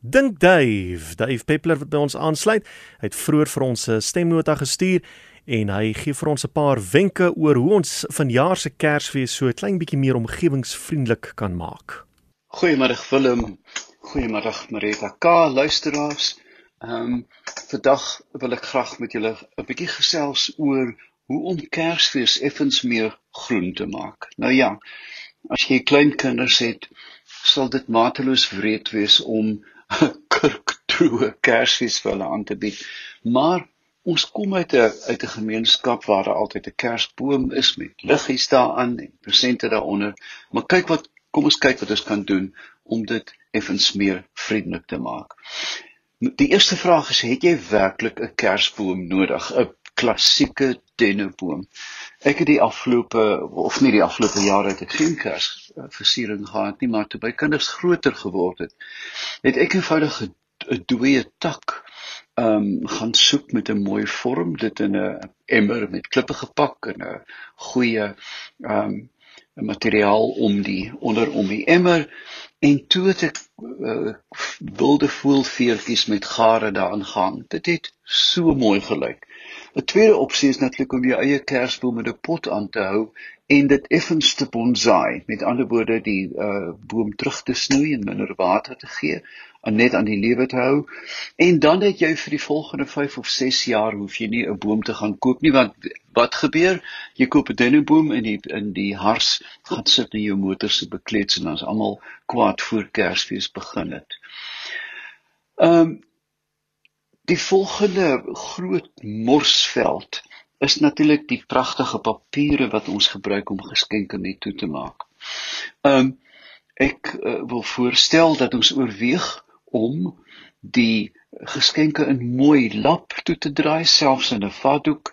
Dink Dave, Dave Peppler wat by ons aansluit. Het vroeër vir ons 'n stemnota gestuur en hy gee vir ons 'n paar wenke oor hoe ons vanjaar se Kersfees so 'n klein bietjie meer omgewingsvriendelik kan maak. Goeiemôre Willem. Goeiemôre Marita. Ka luisteraars. Ehm um, vandag wil ek graag met julle 'n bietjie gesels oor hoe om Kersfees effens meer groen te maak. Nou ja, as jy klein kinders het, sal dit mateloos wreed wees om 'n kurktroe Kersfees vir hulle aan te bied. Maar ons kom uit 'n uit 'n gemeenskap waar daar altyd 'n Kersboom is met liggies daaraan en persente daaronder. Maar kyk wat kom ons kyk wat ons kan doen om dit effens meer vriendelik te maak. Die eerste vraag is het jy werklik 'n kersboom nodig, 'n klassieke denneboom? Ek het die afgelope of nie die afgelope jare het ek geen kersversiering gehad nie, maar toe by kinders groter geword het, het ek eenvoudig 'n dooie tak ehm um, gaan soek met 'n mooi vorm, dit in 'n emmer met klippe gepak en 'n goeie ehm um, materiaal om die onder om die emmer en toe het ek uh, wilde voelveertjies met gare daarin gehang. Dit het so mooi gelyk. 'n Tweede opsie is natuurlik om jou eie kersboom met 'n pot aan te hou en dit effens te bonsai. Met ander woorde die uh, boom terug te snoei en minder water te gee en net aan die lewe te hou. En dan het jy vir die volgende 5 of 6 jaar hoef jy nie 'n boom te gaan koop nie want wat gebeur? Jy koop 'n denneboom en die in die hars gaan sit in jou motor se bekleeds en dan's almal kwaad voor Kersfees begin het. Ehm um, die volgende groot morsveld is natuurlik die pragtige papiere wat ons gebruik om geskenke mee toe te maak. Um, ek uh, wil voorstel dat ons oorweeg om die geskenke in mooi lap toe te draai selfs in 'n vatdoek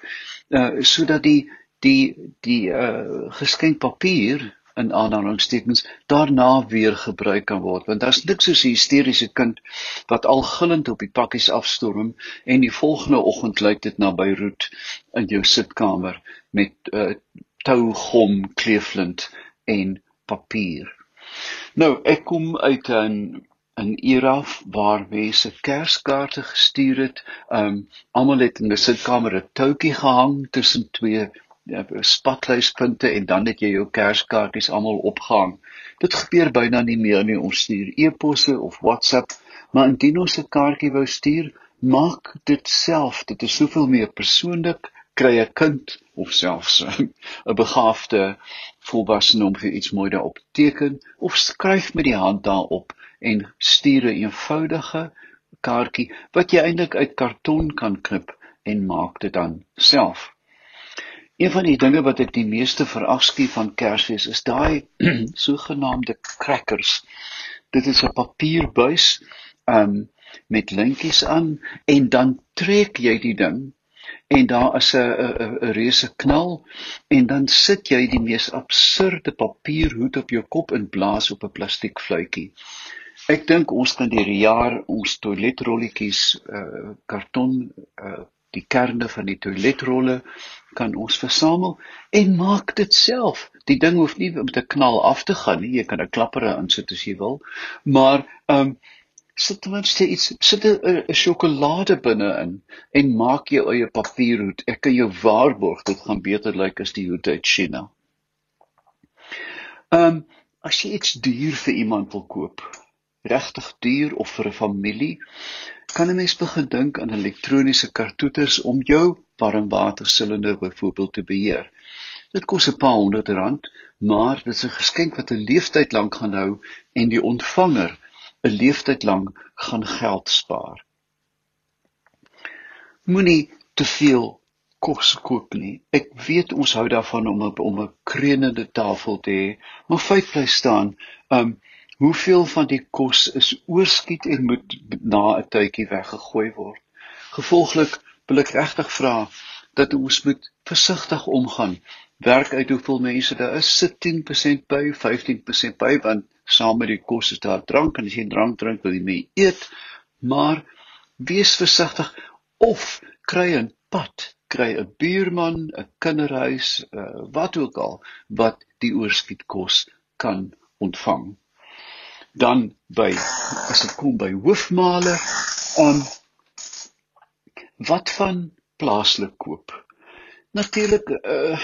uh sodat die die die uh geskenkpapier in aanhalingstekens daarna weer gebruik kan word want daar's niks soos 'n hysteriese kind wat al gillend op die pakkies afstorm en die volgende oggend lyk dit na Beiroet in jou sitkamer met uh tou gom kleeflint en papier. Nou ek kom uit 'n 'n era waar mense kerskaarte gestuur het. Um almal het in 'n sitkamer 'n toutjie gehang tussen twee spatluispunte en dan het jy jou kerskaartjies almal opgehang. Dit gebeur byna nie meer nie. Ons stuur e-posse of WhatsApp, maar indien ons 'n kaartjie wou stuur, maak dit self. Dit is soveel meer persoonlik. Kry 'n kind of selfs 'n begaafde volwassene om vir iets mooi daarop te teken of skryf met die hand daarop en stuur 'n eenvoudige kaartjie wat jy eintlik uit karton kan knip en maak dit dan self. Een van die dinge wat ek die meeste verafskuw van Kersfees is daai sogenaamde crackers. Dit is 'n papierbuis um met lintjies aan en dan trek jy die ding en daar is 'n 'n 'n reuse knal en dan sit jy die mees absurde papierhoed op jou kop en blaas op 'n plastiekfluitjie. Ek dink ons kan deur die jaar ons toiletrolletjies uh karton uh die kerne van die toiletrolle kan ons versamel en maak dit self. Die ding hoef nie met 'n knal af te gaan nie. Jy kan 'n klapper insit as jy wil. Maar um sit ten minste iets sit 'n sjokolade binne in en maak jou eie papierhoed. Ek kan jou waarborg dit gaan beter lyk as die hoed uit China. Um as jy iets duur vir iemand wil koop, regtig duur of vir 'n familie, kan 'n mens begin dink aan elektroniese kartoeters om jou warmwatersilinder byvoorbeeld te beheer. Dit kos 'n paar honderd rand, maar dit is 'n geskenk wat 'n leeftyd lank gaan hou en die ontvanger 'n leeftyd lank gaan geld spaar. Moenie te veel kos koop nie. Ek weet ons hou daarvan om op om 'n kreunende tafel te hê, maar feit bly staan, um Hoeveel van die kos is oorskiet en moet na 'n tydjie weggegooi word? Gevolglik wil ek regtig vra dat ons moet versigtig omgaan. Werk uit hoeveel mense daar is, sit 10% by, 15% by want saam met die kos is daar drank en as jy drank drink, wil jy mee eet. Maar wees versigtig of kry 'n pad, kry 'n buurman, 'n kinderhuis, uh, wat ook al wat die oorskiet kos kan ontvang. Dan by as dit kom by hoofmale, um wat van plaaslik koop? Natuurlik uh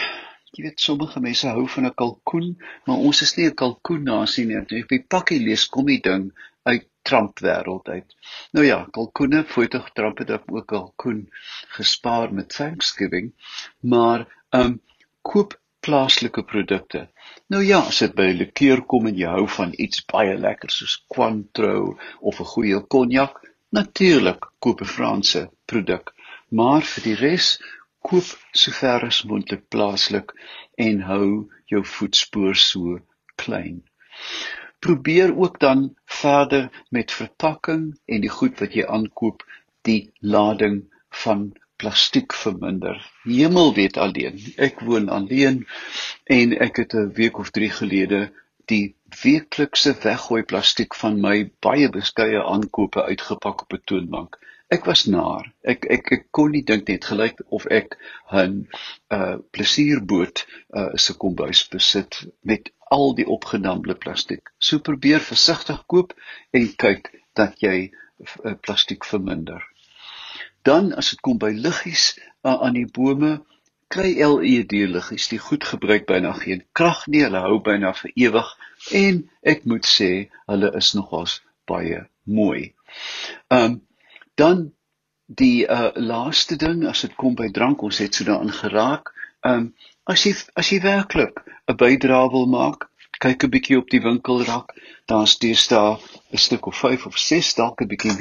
jy weet sommige mense hou van 'n kalkoen, maar ons is nie 'n kalkoen nasie nie. As jy op die pakkie lees, kom die ding uit Trump wêreld uit. Nou ja, kalkoene, foto Trump het ook kalkoen gespaar met Thanksgiving, maar um koop plaaslike produkte. Nou ja, as dit by 'n liqueur kom en jy hou van iets baie lekker soos Cointreau of 'n goeie cognac, natuurlik koop 'n Franse produk. Maar vir die res, koop sover as moontlik plaaslik en hou jou voetspoor so klein. Probeer ook dan verder met verpakking en die goed wat jy aankoop, die lading van plastiek verminder. Hemel weet alleen. Ek woon alleen en ek het 'n week of 3 gelede die weeklikse weggooi plastiek van my baie beskeie aankope uitgepak op 'n toonbank. Ek was naar. Ek ek ek kon nie dink net gelyk of ek 'n uh plesierboot uh se kombuis besit met al die opgedamde plastiek. So probeer versigtig koop en kyk dat jy uh, plastiek verminder. Dan as dit kom by liggies uh, aan die bome, kry LED liggies, die goed gebruik byna geen krag nie, hulle hou byna vir ewig en ek moet sê, hulle is nogals baie mooi. Um dan die uh laaste ding as dit kom by drank, ons het so daarin geraak. Um as jy as jy werklik 'n bydrae wil maak, kyk 'n bietjie op die winkelrak, daar's deesdae 'n stuk of 5 of 6 dalk 'n bietjie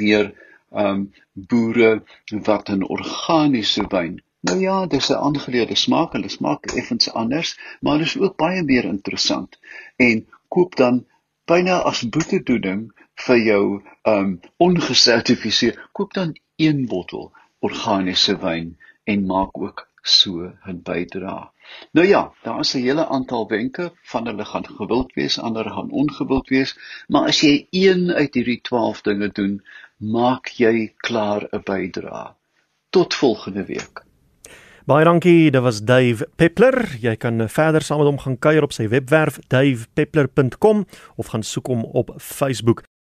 meer um boere wat 'n organiese wyn. Nou ja, dis 'n aangeleerde smaak, hulle smaak effens anders, maar dit is ook baie meer interessant. En koop dan byna as boetedoening vir jou um ongesertifiseer, koop dan een bottel organiese wyn en maak ook so 'n bydrae. Nou ja, daar is 'n hele aantal wenke van hulle gaan gewild wees, ander gaan ongewild wees, maar as jy een uit hierdie 12 dinge doen, maak jy klaar 'n bydrae. Tot volgende week. Baie dankie, dit was Dave Peppler. Jy kan verder saam met hom gaan kuier op sy webwerf davepeppler.com of gaan soek hom op Facebook.